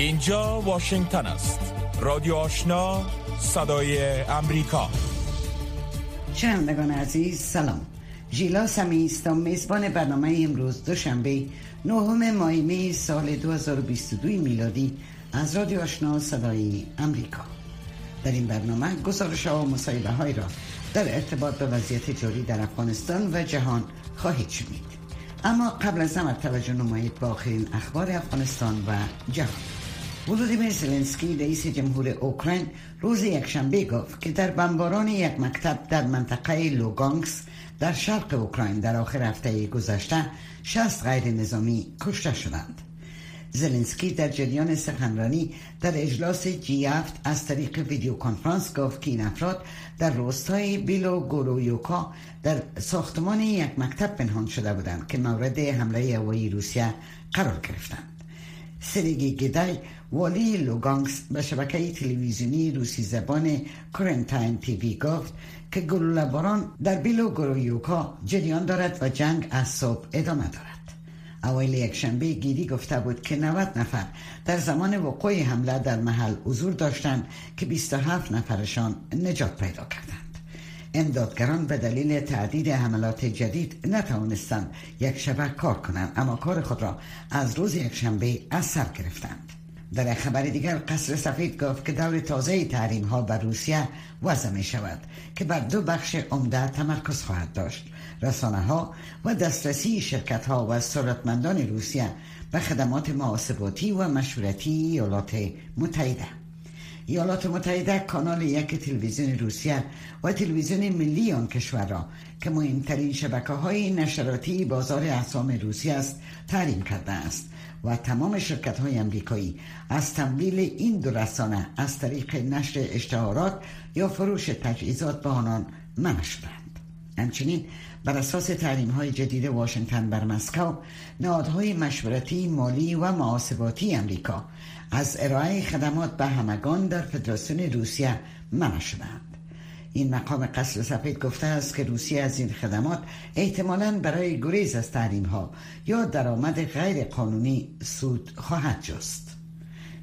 اینجا واشنگتن است. رادیو آشنا صدای امریکا. شنوندگان عزیز سلام. ژیلا سمیستم میزبان برنامه امروز دوشنبه نهم ماه سال 2022 میلادی از رادیو آشنا صدای امریکا. در این برنامه گزارش ها و مصاحبه های را در ارتباط به وضعیت جاری در افغانستان و جهان خواهید شنید. اما قبل از همه توجه نمایید با آخرین اخبار افغانستان و جهان. ولودیمیر زلنسکی رئیس جمهور اوکراین روز یکشنبه گفت که در بمباران یک مکتب در منطقه لوگانکس در شرق اوکراین در آخر هفته گذشته 60 غیر نظامی کشته شدند. زلنسکی در جریان سخنرانی در اجلاس جی از طریق ویدیو کنفرانس گفت که این افراد در روستای بیلو گورویوکا در ساختمان یک مکتب پنهان شده بودند که مورد حمله هوایی روسیه قرار گرفتند سریگی گدای والی لوگانکس به شبکه تلویزیونی روسی زبان کرنتاین تیوی گفت که گلوله در بیلو گرویوکا جریان دارد و جنگ از صبح ادامه دارد. اوایل یکشنبه گیری گفته بود که 90 نفر در زمان وقوع حمله در محل حضور داشتند که 27 نفرشان نجات پیدا کردند. امدادگران به دلیل تعدید حملات جدید نتوانستند یک شبه کار کنند اما کار خود را از روز یکشنبه از سر گرفتند. در خبر دیگر قصر سفید گفت که دور تازه تحریم ها بر روسیه وضع می شود که بر دو بخش عمده تمرکز خواهد داشت. رسانه ها و دسترسی شرکت ها و سرعتمندان روسیه به خدمات محاسباتی و مشورتی ایالات متحده ایالات متحده کانال یک تلویزیون روسیه و تلویزیون ملی آن کشور را که مهمترین شبکه های نشراتی بازار اسام روسیه است تحریم کرده است و تمام شرکت های امریکایی از تمویل این دو رسانه از طریق نشر اشتهارات یا فروش تجهیزات به آنان منع شدند. همچنین بر اساس تحریم های جدید واشنگتن بر مسکو نهادهای مشورتی مالی و محاسباتی امریکا از ارائه خدمات به همگان در فدراسیون روسیه منع شدند این مقام قصر سفید گفته است که روسیه از این خدمات احتمالا برای گریز از تحریم ها یا درآمد غیر قانونی سود خواهد جست.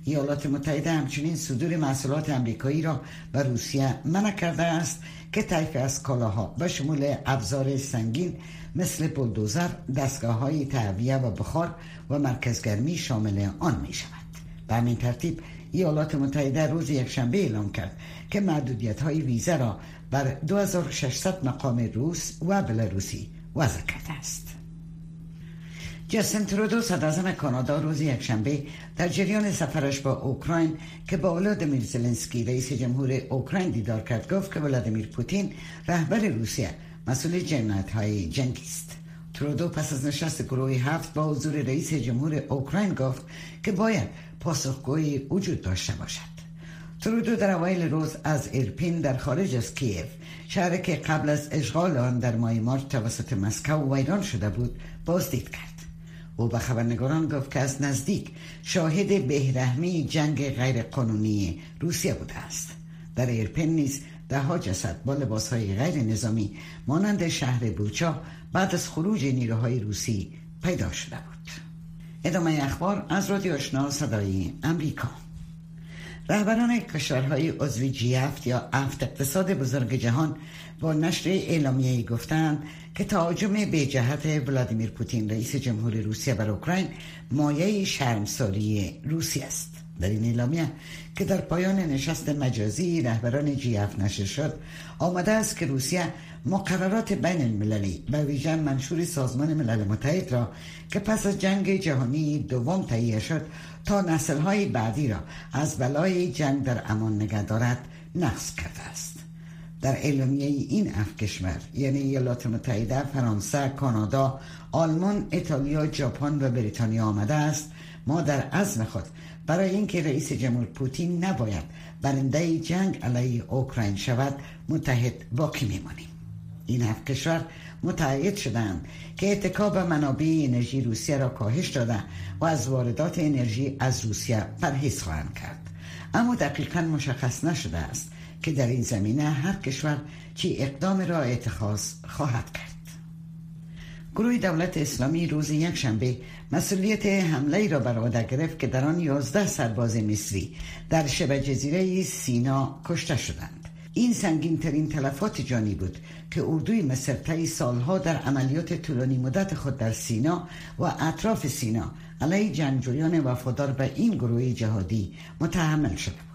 ایالات متحده همچنین صدور محصولات امریکایی را به روسیه منع کرده است که طیف از کالاها به شمول ابزار سنگین مثل بلدوزر دستگاه های و بخار و مرکزگرمی شامل آن می شود به همین ترتیب ایالات متحده روز یکشنبه اعلام کرد که محدودیت های ویزه را بر 2600 مقام روس و بلاروسی وضع کرده است. جاستین ترودو صدازم کانادا روز یکشنبه در جریان سفرش با اوکراین که با ولادیمیر زلنسکی رئیس جمهور اوکراین دیدار کرد گفت که ولادیمیر پوتین رهبر روسیه مسئول جنایت های جنگی است. ترودو پس از نشست گروه هفت با حضور رئیس جمهور اوکراین گفت که باید پاسخگویی وجود داشته باشد. ترودو در اوایل روز از ایرپین در خارج از کیف. شهر که قبل از اشغال آن در ماه مارچ توسط مسکو ویران شده بود بازدید کرد. او به خبرنگاران گفت که از نزدیک شاهد بی‌رحمی جنگ غیرقانونی روسیه بوده است. در ایرپن نیز ده ها جسد با لباس های غیر نظامی مانند شهر بوچا بعد از خروج نیروهای روسی پیدا شده بود. ادامه اخبار از رادیو آشنا صدای امریکا رهبران کشورهای عضو جی هفت یا هفت اقتصاد بزرگ جهان با نشر اعلامیه گفتند که تهاجم بی جهت ولادیمیر پوتین رئیس جمهور روسیه بر اوکراین مایه شرمساری روسیه است در این اعلامیه که در پایان نشست مجازی رهبران جی اف نشر شد آمده است که روسیه مقررات بین المللی به ویژه منشور سازمان ملل متحد را که پس از جنگ جهانی دوم تهیه شد تا نسلهای بعدی را از بلای جنگ در امان نگه دارد نقض کرده است. در اعلامیه این اف کشور یعنی ایالات متحده فرانسه کانادا آلمان ایتالیا ژاپن و بریتانیا آمده است. ما در عزم خود برای اینکه رئیس جمهور پوتین نباید برنده جنگ علیه اوکراین شود متحد باقی میمانیم. این هفت کشور متعهد شدند که اتکا به منابع انرژی روسیه را کاهش داده و از واردات انرژی از روسیه پرهیز خواهند کرد. اما دقیقا مشخص نشده است که در این زمینه هر کشور چی اقدام را اتخاذ خواهد کرد. گروه دولت اسلامی روز یک شنبه مسئولیت حمله را بر عهده گرفت که در آن 11 سرباز مصری در شبه جزیره سینا کشته شدند. این سنگین ترین تلفات جانی بود که اردوی مصر طی سالها در عملیات طولانی مدت خود در سینا و اطراف سینا علیه جنگجویان وفادار به این گروه جهادی متحمل بود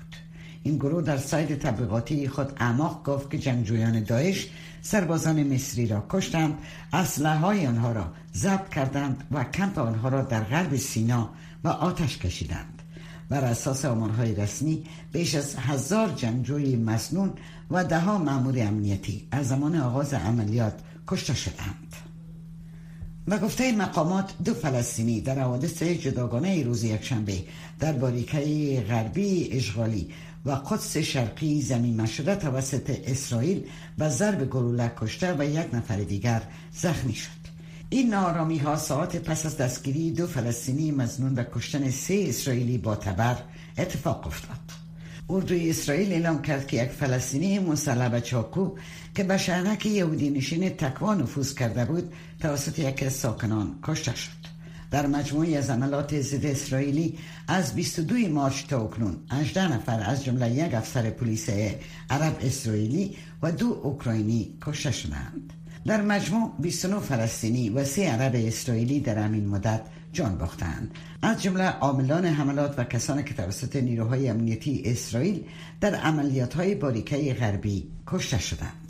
این گروه در سایت تبلیغاتی خود اعماق گفت که جنگجویان داعش سربازان مصری را کشتند اسلحه های آنها را ضبط کردند و کمپ آنها را در غرب سینا و آتش کشیدند. بر اساس آمارهای رسمی بیش از هزار جنگجوی مسنون و دهها مأمور امنیتی از زمان آغاز عملیات کشته شدند. و گفته مقامات دو فلسطینی در حوادث جداگانه روز یکشنبه در باریکه غربی اشغالی و قدس شرقی زمین شده توسط اسرائیل و ضرب گلوله کشته و یک نفر دیگر زخمی شد. این نارامی ها ساعت پس از دستگیری دو فلسطینی مزنون و کشتن سه اسرائیلی با تبر اتفاق افتاد. اردوی اسرائیل اعلام کرد که یک فلسطینی مسلح چاکو که به شهرک یهودی نشین تکوا نفوذ کرده بود توسط از ساکنان کشته شد. در مجموعی از عملات ضد اسرائیلی از 22 مارچ تا اکنون 18 نفر از جمله یک افسر پلیس عرب اسرائیلی و دو اوکراینی کشته شدند. در مجموع 29 فلسطینی و سه عرب اسرائیلی در همین مدت جان باختند. از جمله عاملان حملات و کسانی که توسط نیروهای امنیتی اسرائیل در عملیات های باریکه غربی کشته شدند.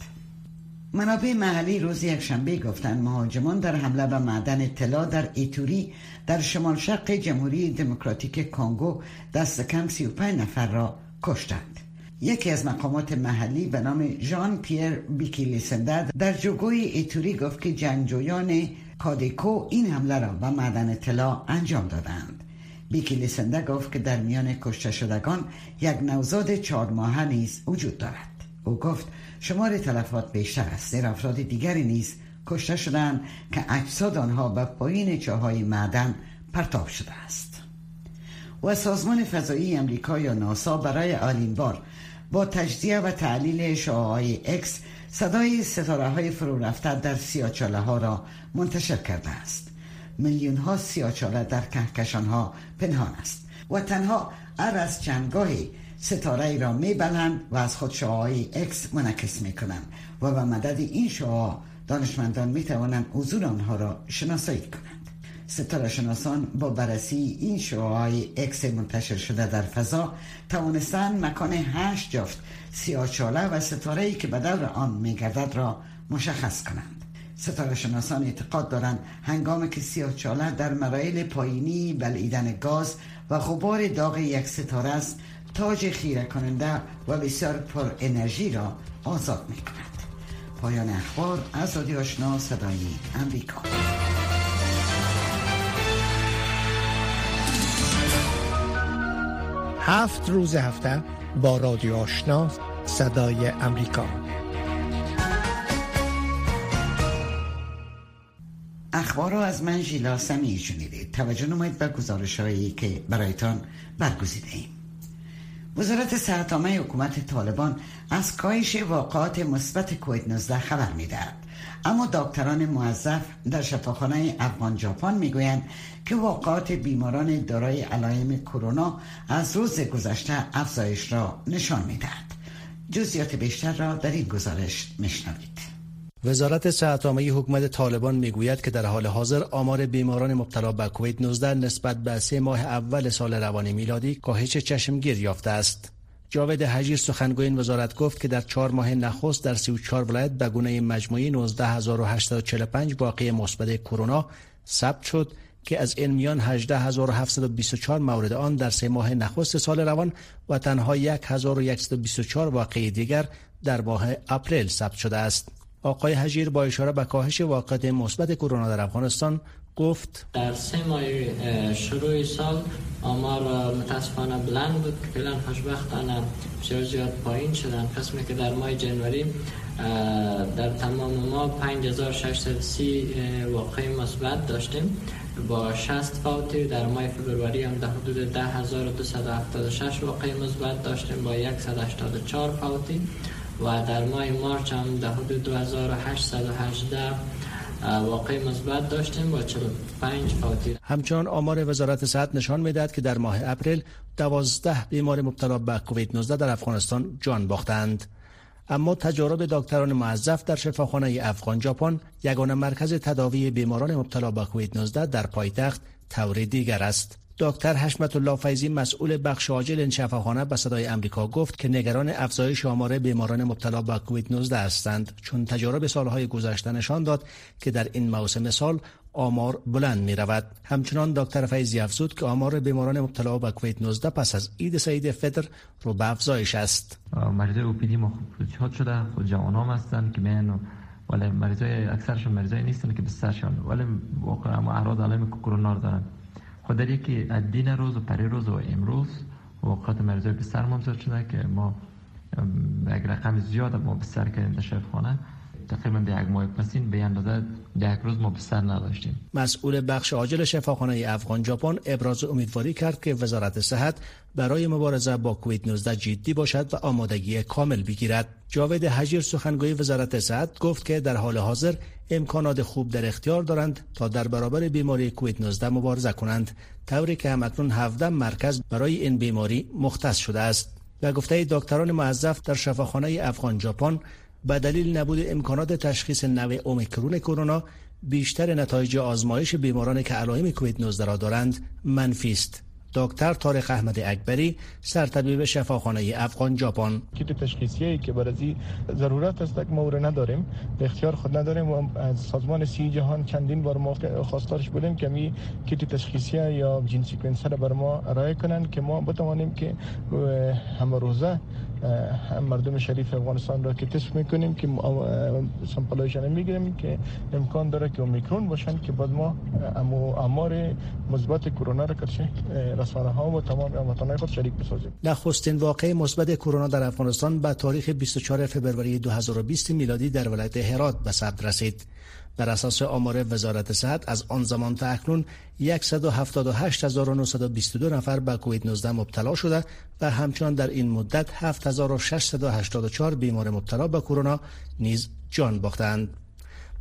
منابع محلی روز یک شنبه گفتند مهاجمان در حمله به معدن طلا در ایتوری در شمال شرق جمهوری دموکراتیک کنگو دست کم 35 نفر را کشتند. یکی از مقامات محلی به نام ژان پیر بیکیلیسنده در جوگوی ایتوری گفت که جنگجویان کادیکو این حمله را به معدن طلا انجام دادند. بیکیلیسنده گفت که در میان کشته شدگان یک نوزاد چهار ماهه نیز وجود دارد. او گفت شمار تلفات بیشتر است زیر افراد دیگری نیز کشته شدند که اجساد آنها به پایین چاهای معدن پرتاب شده است. و سازمان فضایی امریکا یا ناسا برای اولین بار با تجزیه و تحلیل شعاع‌های اکس صدای ستاره های فرو رفته در سیاچاله ها را منتشر کرده است. میلیون ها سیاچاله در کهکشان ها پنهان است و تنها هر از چندگاهی ستاره ای را می‌بلعند و از خود شعاع‌های اکس منعکس می‌کنند و به مدد این شعاع دانشمندان می‌توانند حضور آنها را شناسایی کنند. ستاره شناسان با بررسی این شعاهای اکس منتشر شده در فضا توانستند مکان هشت جفت سیاچاله و ستاره ای که به دور آن میگردد را مشخص کنند. ستاره شناسان اعتقاد دارند هنگامی که سیاچاله در مراحل پایینی بلعیدن گاز و غبار داغ یک ستاره است تاج خیره کننده و بسیار پر انرژی را آزاد می کند پایان اخبار از رادیو آشنا صدای امریکا هفت روز هفته با رادیو آشنا صدای امریکا اخبار را از من ژیلا سمی شنیدید. توجه نمایید به گزارش هایی که برایتان برگزیده ایم وزارت عامه حکومت طالبان از کاهش واقعات مثبت کووید 19 خبر می‌دهد. اما دکتران موظف در شفاخانه افغان ژاپن می‌گویند که واقعات بیماران دارای علائم کرونا از روز گذشته افزایش را نشان می‌دهد. جزئیات بیشتر را در این گزارش میشنوید. وزارت صحت عامه حکومت طالبان می‌گوید که در حال حاضر آمار بیماران مبتلا به کووید 19 نسبت به سه ماه اول سال روان میلادی کاهش چشمگیر یافته است. جاوید حجیر سخنگوی این وزارت گفت که در چهار ماه نخست در 34 ولایت به گونه مجموعی 19845 واقعه مثبت کرونا ثبت شد که از این میان 18724 مورد آن در سه ماه نخست سال روان و تنها 1124 واقعه دیگر در ماه اپریل ثبت شده است. آقای حجیر با اشاره به کاهش واقعات مثبت کرونا در افغانستان گفت در سه ماه شروع سال آمار متاسفانه بلند بود که فعلا خوشبختانه بسیار زیاد پایین شدن. قسمی که در ماه جنوری در تمام ما 5630 واقع مثبت داشتیم. با 60 فوتی در ماه فبروری هم در حدود 10276 واقع مثبت داشتیم. با 184 فوتی. و در ماه مارچ هم در حدود 2818 واقع مثبت داشتیم با 45 فوتی همچنان آمار وزارت صحت نشان می‌دهد که در ماه اپریل 12 بیمار مبتلا به کووید 19 در افغانستان جان باختند. اما تجارب دکتران معذف در شفاخانه افغان ژاپن یگانه مرکز تداوی بیماران مبتلا به کووید 19 در پایتخت طور دیگر است. دکتر حشمت الله فیضی مسئول بخش عاجل شفاخانه به صدای امریکا گفت که نگران افزایش آمار بیماران مبتلا به کووید 19 هستند چون تجارب سالهای گذشته نشان داد که در این موسم سال آمار بلند می رود همچنان دکتر فیضی افزود که آمار بیماران مبتلا به کووید 19 پس از عید سعید فطر رو به افزایش است. مریض اوپیدی ما خود شده. خود جوانام هستند که میان ولی مریضای اکثرشون مریضای نیستن که بسترشان ولی واقعا اعراض علائم کرونا دارن. خود در یکی دین روز و پری روز و امروز وقت مریضای بستر منظر شده که ما یک رقم زیاد ما بستر کردیم در تقریبا به یک ماه پسین به اندازه یک روز ما بستر نداشتیم. مسئول بخش عاجل شفاخانه افغان ژاپن ابراز امیدواری کرد که وزارت صحت برای مبارزه با کووید 19 جدی باشد و آمادگی کامل بگیرد. جاوید حجیر سخنگوی وزارت صحت گفت که در حال حاضر امکانات خوب در اختیار دارند تا در برابر بیماری کووید 19 مبارزه کنند. طوری که همکنون 17 مرکز برای این بیماری مختص شده است. و گفته دکتران معذف در شفاخانه افغان ژاپن به دلیل نبود امکانات تشخیص نوع اومیکرون کرونا بیشتر نتایج آزمایش بیماران که علائم کووید 19 را دارند منفی است. دکتر طارق احمد اکبری سرطبیب شفاخانه افغان ژاپن کیت تشخیصی که برای ضرورت است که ما نداریم. به اختیار خود نداریم و از سازمان سی جهان چندین بار ما خواستارش بودیم که می کیت تشخیصی یا جین سیکونسر بر ما ارائه کنند که ما بتوانیم که همه روزه مردم شریف افغانستان را که تست می‌کنیم که سمپلایشان می‌گیریم که امکان داره که اومیکرون باشن که بعد ما امار مثبت کرونا را کشه رسانه ها و تمام هموطنان خود شریک بسازیم. نخستین واقع مثبت کرونا در افغانستان به تاریخ 24 فوریه 2020 میلادی در ولایت هرات به ثبت رسید. بر اساس آمار وزارت صحت از آن زمان تا اکنون 178922 نفر به کووید 19 مبتلا شده و همچنان در این مدت 7684 بیمار مبتلا به کرونا نیز جان باختند.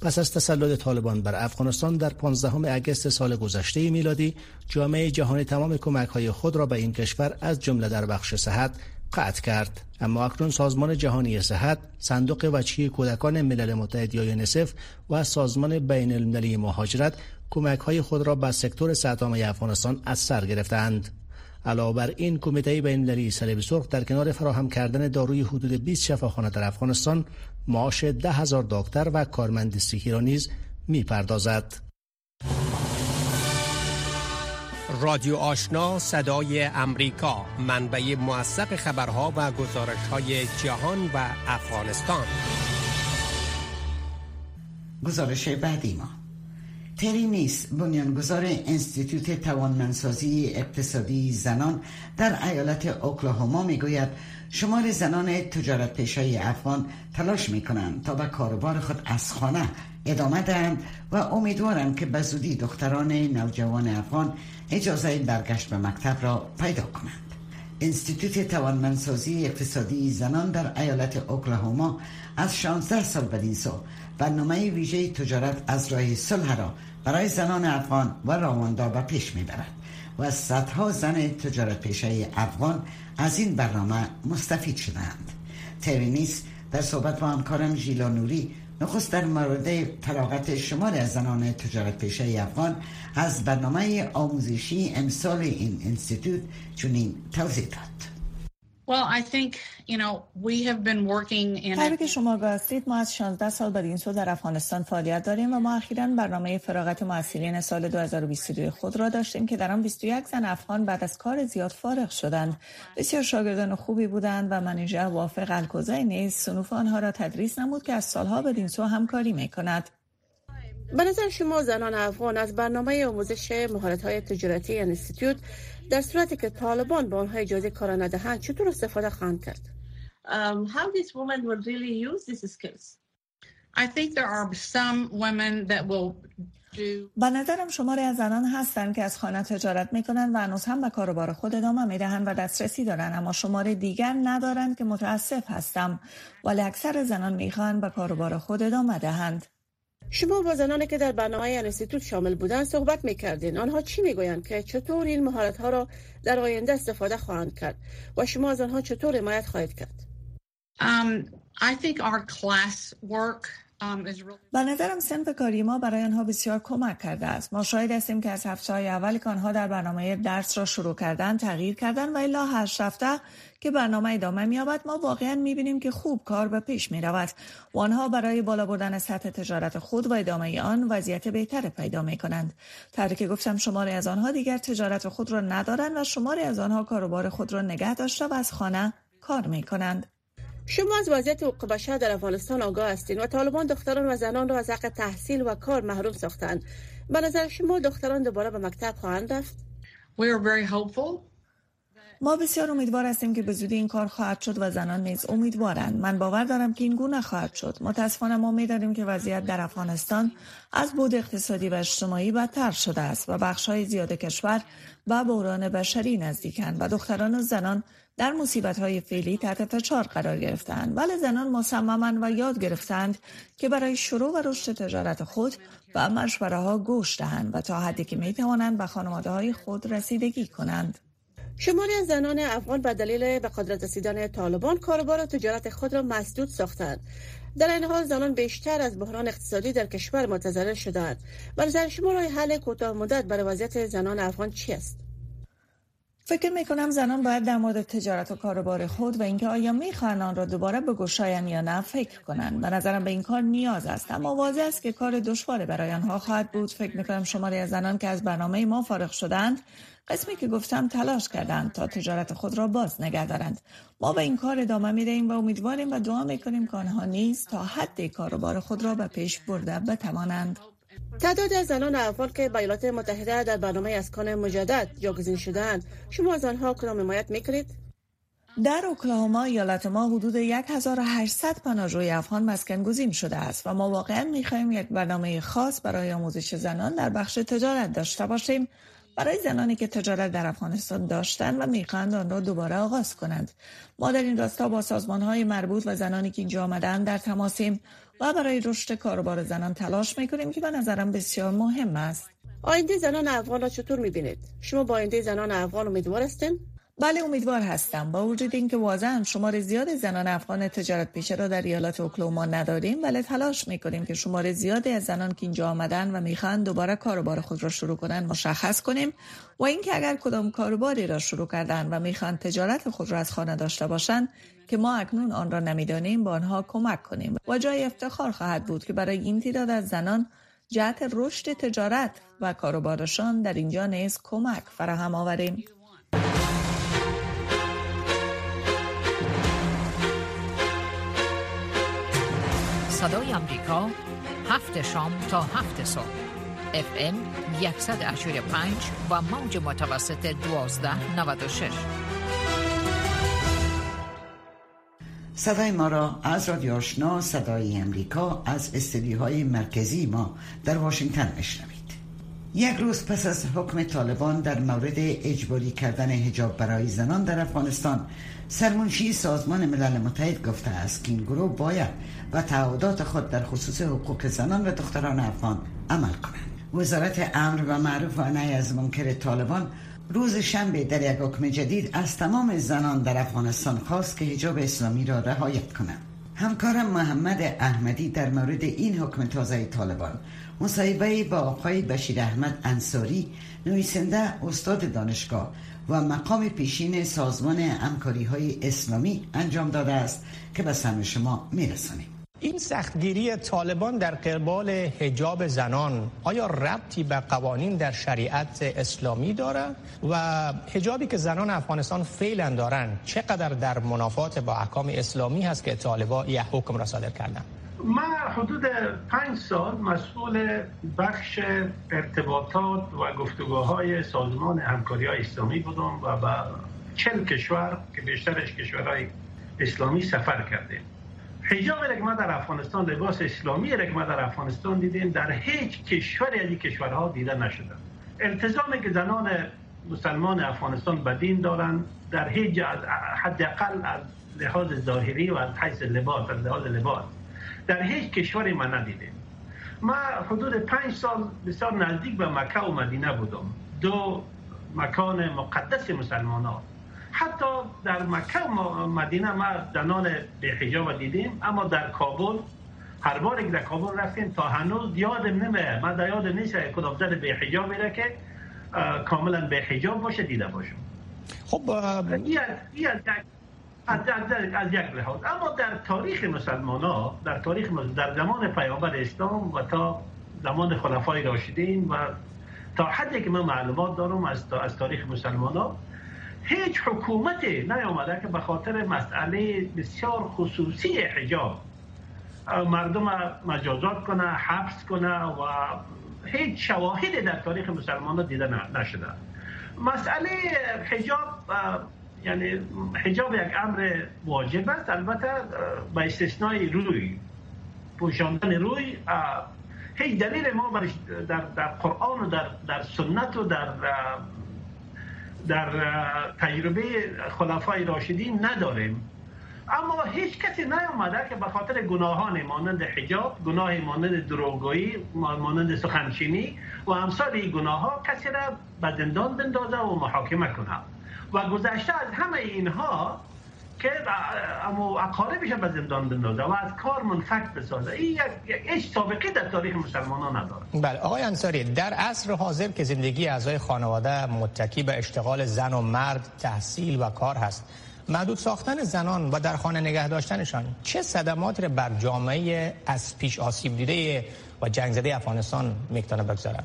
پس از تسلط طالبان بر افغانستان در 15 اگست سال گذشته میلادی جامعه جهانی تمام کمک های خود را به این کشور از جمله در بخش صحت قطع کرد اما اکنون سازمان جهانی صحت صندوق وچی کودکان ملل متحد یا یونسف و سازمان بین المللی مهاجرت کمک های خود را به سکتور صحت افغانستان از سر گرفتند علاوه بر این کمیته بین المللی صلیب سرخ در کنار فراهم کردن داروی حدود 20 شفاخانه در افغانستان معاش ده هزار دکتر و کارمند صحی را نیز می‌پردازد. رادیو آشنا صدای امریکا منبع موثق خبرها و گزارش های جهان و افغانستان. گزارش بعدی ما. تری نیست بنیانگذار انستیتوت توانمندسازی اقتصادی زنان در ایالت اوکلاهوما می‌گوید شمار زنان تجارت پیشای افغان تلاش می کنند تا به کاروبار خود از خانه ادامه دهند و امیدوارند که به زودی دختران نوجوان افغان اجازه برگشت به مکتب را پیدا کنند. انستیتوت توانمندسازی اقتصادی زنان در ایالت اوکلاهوما از 16 سال بدین سو برنامه ویژه تجارت از راه صلح را برای زنان افغان و رواندار به پیش می‌برد و صدها زن تجارت پیشه افغان از این برنامه مستفید شدند ترینیس در صحبت با همکارم ژیلا نوری نخست در مورد فراغت شمار از زنان تجارت پیشه افغان از برنامه آموزشی امسال این انستیتوت چنین توضیح داد. طوری که شما گفتید ما از 16 سال بعد این سو در افغانستان فعالیت داریم و ما اخیرا برنامه فراغت معسرین سال 2022 خود را داشتیم که در آن 21 زن افغان بعد از کار زیاد فارغ شدند. بسیار شاگردان خوبی بودند و منیژر وافق الکوزای نیز سنوف آنها را تدریس نمود که از سالها بدین سو همکاری می کند به نظر شما زنان افغان از برنامه آموزش مهارت های تجارتی انستیتوت در صورتی که طالبان به آنها اجازه کار ندهند چطور استفاده خواهند کرد؟ Um, how these women will really use these skills? I think there are some women that will به نظرم شماری از زنان هستند که از خانه تجارت می کنند و هنوز هم به کاروبار خود ادامه می دهند و دسترسی دارند. اما شماره دیگر ندارند که متاسف هستم ولی اکثر زنان می خواهند به کاروبار خود ادامه دهند. شما با زنانی که در برنامه انستیتوت شامل بودن صحبت می‌کردین. آنها چی می‌گویند که چطور این مهارت ها را در آینده استفاده خواهند کرد و شما از آنها چطور حمایت خواهید کرد؟ Um, I think our class work به نظرم سنف کاری ما برای آنها بسیار کمک کرده است. ما شاهد هستیم که از هفته های اولی که آنها در برنامه درس را شروع کردن تغییر کردن و الا هشت هفته که برنامه ادامه مییابد ما واقعا می‌بینیم که خوب کار به پیش می رود و آنها برای بالا بردن سطح تجارت خود و ادامه آن وضعیت بهتر پیدا می کنند. که گفتم شماری از آنها دیگر تجارت خود را ندارند و شماری از آنها کاروبار خود را نگه داشته و از خانه کار می کنند. شما از وضعیت حقوق بشر در افغانستان آگاه هستین و طالبان دختران و زنان را از حق تحصیل و کار محروم ساختند به نظر شما دختران دوباره به مکتب خواهند رفت؟ ما بسیار امیدوار هستیم که به زودی این کار خواهد شد و زنان نیز امیدوارند. من باور دارم که این گونه خواهد شد. متاسفانه ما می‌دانیم که وضعیت در افغانستان از بود اقتصادی و اجتماعی بدتر شده است و بخش های زیاد کشور و بحران بشری نزدیکند و دختران و زنان در مصیبت های فعلی تحت فشار قرار گرفتند. ولی زنان مصممند و یاد گرفتند که برای شروع و رشد تجارت خود و مشوره ها گوش دهند و تا حدی که می توانند به خانواده های خود رسیدگی کنند. شماری از زنان افغان به دلیل به قدرت رسیدن طالبان کاروبار و تجارت خود را مسدود ساختند. در این حال زنان بیشتر از بحران اقتصادی در کشور متضرر شدند. نظر شما راه حل کوتاه مدت برای وضعیت زنان افغان چی است؟ فکر می کنم زنان باید در مورد تجارت و کاروبار خود و اینکه آیا می‌خواهند آن را دوباره بگشایند یا نه فکر کنند. به نظرم به این کار نیاز است. اما واضح است که کار دشوار برای آنها خواهد بود. فکر می کنم شماری از زنان که از برنامه ما فارغ شدند قسمی که گفتم تلاش کردند تا تجارت خود را باز نگه دارند. ما به این کار ادامه می دهیم و امیدواریم و دعا می کنیم که آنها نیز تا حد کاروبار خود را به پیش برده بتوانند. تعداد از زنان افغان که به ایالات متحده در برنامه اسکان مجدد جاگزین شدند شما از آنها کدام حمایت می‌کنید؟ در اوکلاهوما ایالت ما حدود 1800 پناهجوی افغان مسکن گزین شده است و ما واقعا می‌خواهیم یک برنامه خاص برای آموزش زنان در بخش تجارت داشته باشیم. برای زنانی که تجارت در افغانستان داشتند و می‌خواهند آن را دوباره آغاز کنند. ما در این راستا با سازمان های مربوط و زنانی که اینجا آمدند در تماسیم و برای رشد کاروبار زنان تلاش می‌کنیم که به نظرم بسیار مهم است. آینده زنان افغان را چطور می‌بینید؟ شما با آینده زنان افغان امیدوار هستین؟ بله امیدوار هستم. با وجود اینکه واضحا شمار زیاد زنان افغان تجارت پیشه را در ایالات اوکلاهوما نداریم ولی تلاش می‌کنیم که شمار زیادی از زنان که اینجا آمدن و می‌خوان دوباره کاروبار خود را شروع کنند مشخص کنیم و اینکه اگر کدام کاروباری را شروع کردن و می‌خوان تجارت خود را از خانه داشته باشند که ما اکنون آن را نمی‌دانیم با آنها کمک کنیم. و جای افتخار خواهد بود که برای این تعداد از زنان جهت رشد تجارت و کاروبارشان در اینجا نیز کمک فراهم آوریم. صدای امریکا هفت شام تا هفت صبح. اف ام 185 و موج متوسط 1296 صدای ما را از رادیو آشنا صدای امریکا از استدیوهای مرکزی ما در واشنگتن میشنوید یک روز پس از حکم طالبان در مورد اجباری کردن هجاب برای زنان در افغانستان سرمنشی سازمان ملل متحد گفته است که این گروه باید و تعهدات خود در خصوص حقوق زنان و دختران افغان عمل کنند وزارت امر و معروف و نهی از منکر طالبان روز شنبه در یک حکم جدید از تمام زنان در افغانستان خواست که حجاب اسلامی را رعایت کنند. همکارم محمد احمدی در مورد این حکم تازه طالبان. مصاحبه با آقای بشیر احمد انصاری نویسنده استاد دانشگاه و مقام پیشین سازمان همکاری های اسلامی انجام داده است که به سمع شما میرسانیم. این سختگیری طالبان در قبال حجاب زنان آیا ربطی به قوانین در شریعت اسلامی دارد و حجابی که زنان افغانستان فعلا دارند چقدر در منافات با احکام اسلامی هست که طالبان یه حکم را صادر کردن؟ من حدود پنج سال مسئول بخش ارتباطات و گفتگوهای سازمان همکاری های اسلامی بودم و به چل کشور که بیشترش کشورهای اسلامی سفر کردیم. حجاب که ما در افغانستان لباس اسلامی که ما در افغانستان دیدیم. در هیچ کشوری از کشورها دیده نشده. التزامی که زنان مسلمان افغانستان به دین دارن در هیچ از حداقل از لحاظ ظاهری و از حیث لباس از لحاظ لباس. در هیچ کشوری ما ندیدیم. ما حدود پنج سال بسیار نزدیک به مکه و مدینه بودم. دو مکان مقدس مسلمان ها حتی در مکه و مدینه ما زنان به حجاب دیدیم اما در کابل هر بار که در کابل رفتیم تا هنوز یادم نمیه من در یاد نیست کدام زن به حجاب میره که کاملا به حجاب باشه دیده باشم خب از, از یک لحاظ. اما در تاریخ مسلمان ها در تاریخ در زمان پیامبر اسلام و تا زمان خلفای راشدین و تا حدی که من معلومات دارم از, از تاریخ مسلمان ها هیچ حکومتی نیامده که به خاطر مسئله بسیار خصوصی حجاب. مردم مجازات کنه حبس کنه و هیچ شواهدی در تاریخ مسلمان ها دیده نشده. مسئله حجاب یعنی حجاب یک امر واجب است. البته با استثنای روی پوشاندن روی هیچ دلیل ما در, در قرآن و در, در سنت و در در تجربه خلفای راشدین نداریم. اما هیچ کسی نیامده که به خاطر گناهان مانند حجاب گناه مانند دروغگویی مانند سخنچینی و امثال این گناه ها کسی را به زندان بندازه و محاکمه کنه. و گذشته از همه اینها که اما اقاربش به زندان بندازه و از کار منفک بسازه. این یک سابقه در تاریخ مسلمان نداره. بله آقای انصاری در عصر حاضر که زندگی اعضای خانواده متکی به اشتغال زن و مرد تحصیل و کار هست محدود ساختن زنان و در خانه نگه داشتنشان چه صدماتی بر جامعه از پیش آسیب دیده و جنگ زده افغانستان می‌تونه بگذارد؟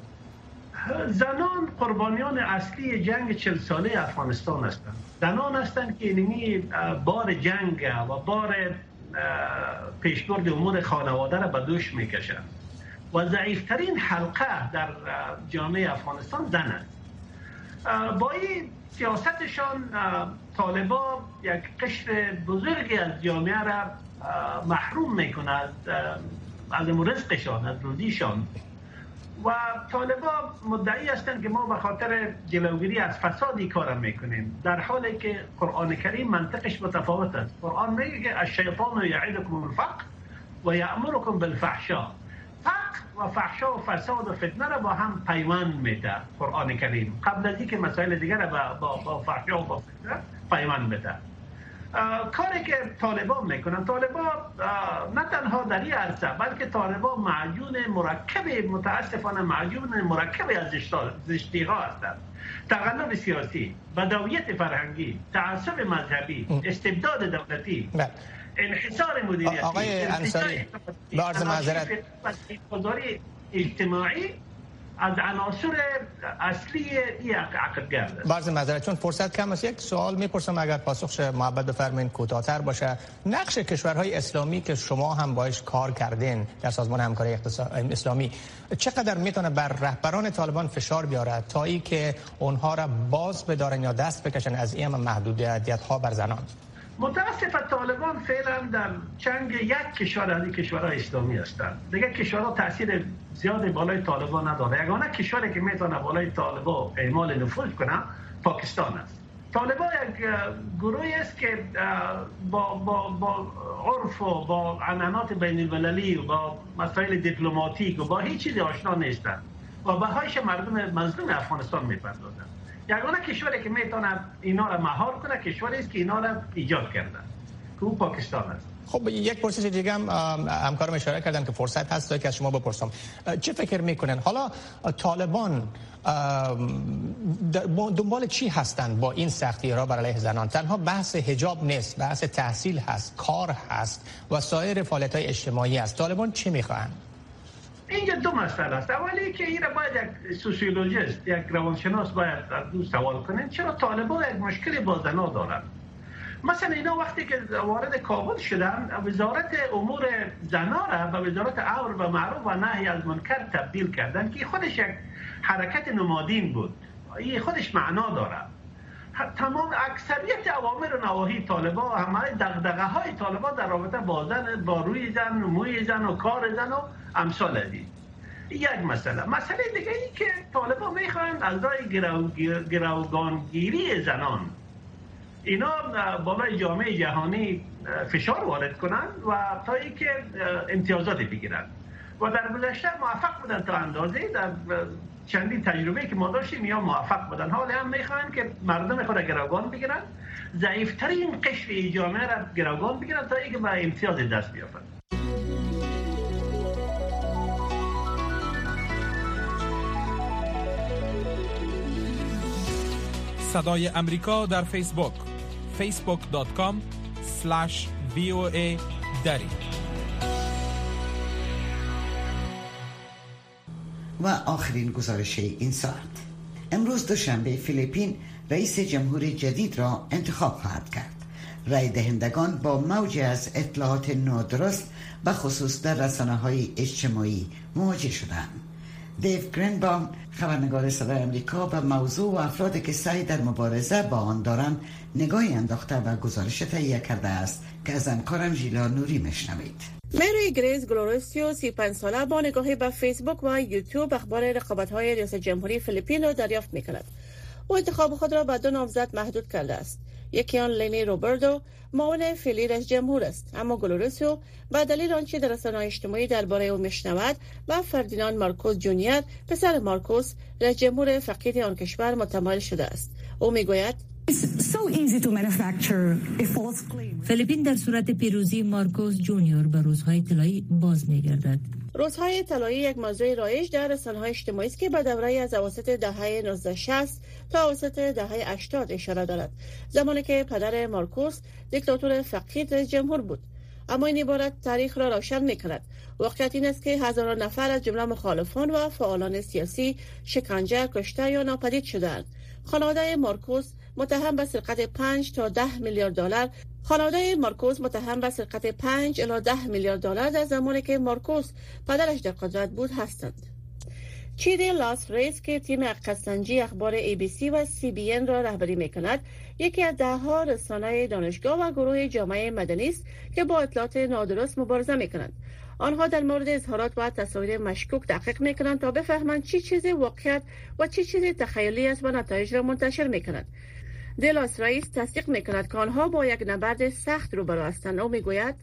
زنان قربانیان اصلی جنگ چل ساله افغانستان هستند. زنان هستند که اینمی بار جنگ و بار پیشبرد امور خانواده را به دوش می‌کشند. و ضعیفترین حلقه در جامعه افغانستان زن است. با این سیاستشان طالبا یک قشر بزرگی از جامعه را محروم می‌کند. از رزقشان از روزیشان. و طالبا مدعی هستند که ما به خاطر جلوگیری از فسادی کارم می‌کنیم. در حالی که قرآن کریم منطقش متفاوت است. قرآن میگه که الشیطان یعیدکم الفقر و یأمرکم بالفحشاء. فقر و فحشا و فساد و فتنه را با هم پیوند میده قرآن کریم. قبل از اینکه مسائل دیگر با, با فحشا و با فتنه پیوند میده. کاری که طالبان می‌کنن طالبان نه تنها در این عرصه بلکه طالبان معجون مرکب متاسفانه معجون مرکب از زشتی ها هستند. تقلب سیاسی بدویت فرهنگی تعصب مذهبی استبداد دولتی بله. انحصار مدیریتی آقای انصاری به عرض معذرت. اجتماعی از عناصر اصلی این عقدگرد بعض مذارت چون فرصت کم است. یک سوال می‌پرسم اگر پاسخش محبت بفرمایید کوتاه‌تر باشه. نقش کشورهای اسلامی که شما هم باش کار کردین در سازمان همکاری اسلامی چقدر می‌تونه بر رهبران طالبان فشار بیاره تا ای که اونها را باز بدارن یا دست بکشن؟ از این محدودیت ها بر زنان. متاسف طالبان فعلا در چنگ یک کشور از کشورهای اسلامی هستند. دیگه کشورها تاثیر زیاد بالای طالبان نداره. یگانه کشوری که می‌تونه بالای طالبان اعمال نفوذ کنه پاکستان است. طالبان یک گروهی است که با, با, با عرف و با عنانات بین المللی و با مسائل دیپلماتیک و با هیچ چیزی آشنا نیستند. و بهایش مردم مظلوم افغانستان می‌پردازند. یگانه کشوری که می‌تونه اینا را مهار کنه کشوری است که اینا را ایجاد کرده که او پاکستان است. خب یک پرسش دیگه هم همکارم اشاره کردن که فرصت هست که از شما بپرسم. چه فکر می‌کنن؟ حالا طالبان دنبال چی هستند با این سختی را بر علیه زنان؟ تنها بحث حجاب نیست بحث تحصیل هست کار هست و سایر فعالیت های اجتماعی است طالبان چی می‌خواهند؟ اینجا دو مسئله است. اولی که این باید یک سوسیولوژیست یک روانشناس باید دو سوال کنین چرا طالبان یک مشکلی با زنا دارن؟ مثلا اینا وقتی که وارد کابل شدن وزارت امور زنا را به وزارت امر و معروف و نهی از منکر تبدیل کردن که خودش یک حرکت نمادین بود. این خودش معنا داره تمام اکثریت اوامر و نواهی طالبا همه دغدغه های طالبا در رابطه با زن با روی زن موی زن و کار زن و امثال ازی یک مسئله. مسئله دیگه ای که طالبا می‌خواهند از رای گروگانگیری زنان اینا بالای جامعه جهانی فشار وارد کنند و تا اینکه امتیازات بگیرند. و در گذشته موفق بودن تا اندازه در چندین تجربه که ما داشتیم یا موفق بودن. حال هم می‌خوان که مردم خود گروگان بگیرن ضعیفترین قشر جامعه را گروگان بگیرن تا اینکه به امتیاز دست بیافن صدای امریکا در فیسبوک. facebook.com slash voa دری. و آخرین گزارش این ساعت. امروز دوشنبه فیلیپین رئیس جمهور جدید را انتخاب خواهد کرد. رای دهندگان با موج از اطلاعات نادرست و خصوص در رسانه های اجتماعی مواجه شدند. دیو گرینبام خبرنگار صدای امریکا به موضوع و افرادی که سعی در مبارزه با آن دارند نگاهی انداخته و گزارش تهیه کرده است که از همکارم ژیلا نوری میشنوید مری گریز گلوروسیو 35 ساله با نگاهی به فیسبوک و یوتیوب اخبار رقابت های ریاست جمهوری فیلیپین را دریافت می کند. او انتخاب خود را به دو نامزد محدود کرده است. یکی آن لینی روبردو معاون فعلی رئیس جمهور است اما گلوروسیو به دلیل آنچه در رسانه‌های اجتماعی درباره او میشنود به فردیناند مارکوس جونیور پسر مارکوس رئیس جمهور فقید آن کشور متمایل شده است او می‌گوید فیلیپین در صورت پیروزی مارکوس جونیور به روزهای طلایی باز میگردد. روزهای طلایی یک موضوع رایج در رسانه‌های اجتماعی است که به دوره از اواسط دهه 1960 تا اواسط دهه 80 اشاره دارد. زمانی که پدر مارکوس دیکتاتور فقید جمهور بود. اما این عبارت تاریخ را روشن می کند واقعیت این است که هزاران نفر از جمله مخالفان و فعالان سیاسی شکنجه کشته یا ناپدید شدند خانواده مارکوس متهم به سرقت 5 تا 10 میلیارد دلار. خانواده مارکوس متهم به سرقت 5 الی 10 میلیارد دلار در زمانی که مارکوس پدرش در قدرت بود هستند. چیده لاس ریس که تیم قسنجی اخبار ای بی سی و سی بی ان را رهبری می کند یکی از ده ها رسانه دانشگاه و گروه جامعه مدنی است که با اطلاعات نادرست مبارزه می کنند آنها در مورد اظهارات و تصاویر مشکوک دقیق می کنند تا بفهمند چی چیز واقعیت و چی چیز تخیلی است و نتایج را منتشر می کنند دلاس رئیس تصدیق می کند که آنها با یک نبرد سخت روبرو هستند او می‌گوید.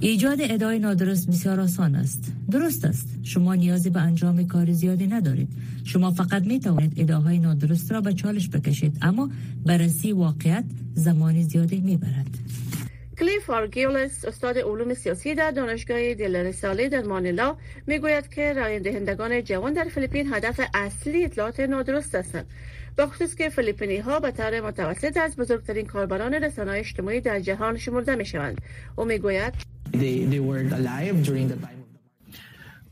ایجاد ادعای نادرست بسیار آسان است. درست است. شما نیازی به انجام کار زیادی ندارید. شما فقط می توانید ادعاهای نادرست را به چالش بکشید اما بررسی واقعیت زمانی زیادی می برد کلیف آرگیولس استاد علوم سیاسی در دانشگاه دلرساله در مانیلا می‌گوید که رای دهندگان جوان در فیلیپین هدف اصلی اطلاعات نادرست هستند. با خصوص که فیلیپینی ها به طور متوسط از بزرگترین کاربران رسانه اجتماعی در جهان شمرده می شوند او می‌گوید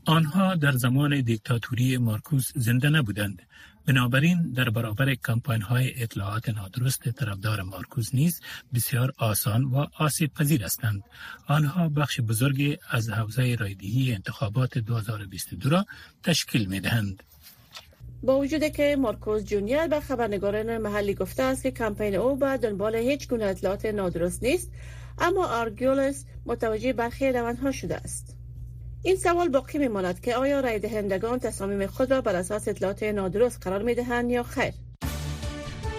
آنها در زمان دیکتاتوری مارکوس زنده نبودند. بنابراین در برابر کمپاین های اطلاعات نادرست طرفدار مارکوز نیز بسیار آسان و آسیب پذیر هستند. آنها بخش بزرگی از حوزه رایدهی انتخابات 2022 را تشکیل می دهند. با وجود که مارکوس جونیور به خبرنگاران محلی گفته است که کمپین او به دنبال هیچ گونه اطلاعات نادرست نیست اما آرگیولس متوجه برخی روندها شده است این سوال باقی میماند که آیا رای دهندگان تصامیم خود را بر اساس اطلاعات نادرست قرار می دهند یا خیر؟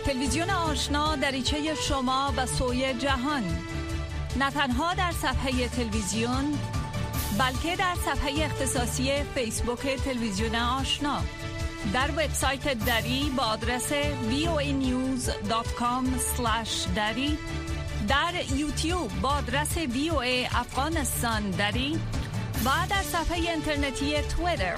تلویزیون آشنا دریچه شما به سوی جهان. نه تنها در صفحه تلویزیون بلکه در صفحه اختصاصی فیسبوک تلویزیون آشنا. در وبسایت دری با آدرس voanews.com دری. در یوتیوب با آدرس voa افغانستان دری. و در صفحه اینترنتی تویتر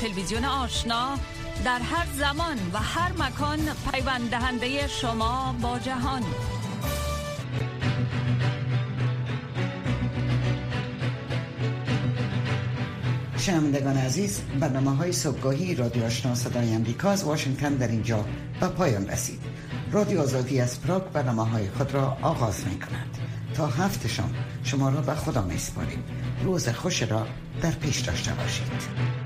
تلویزیون آشنا در هر زمان و هر مکان پیوند دهنده شما با جهان. شنوندگان عزیز برنامه های صبحگاهی رادیو آشنا صدای امریکا از واشنگتن در اینجا به پایان رسید. رادیو آزادی از پراگ برنامه های خود را آغاز می کند تا هفت شما را به خدا می سپاریم روز خوش را در پیش داشته باشید.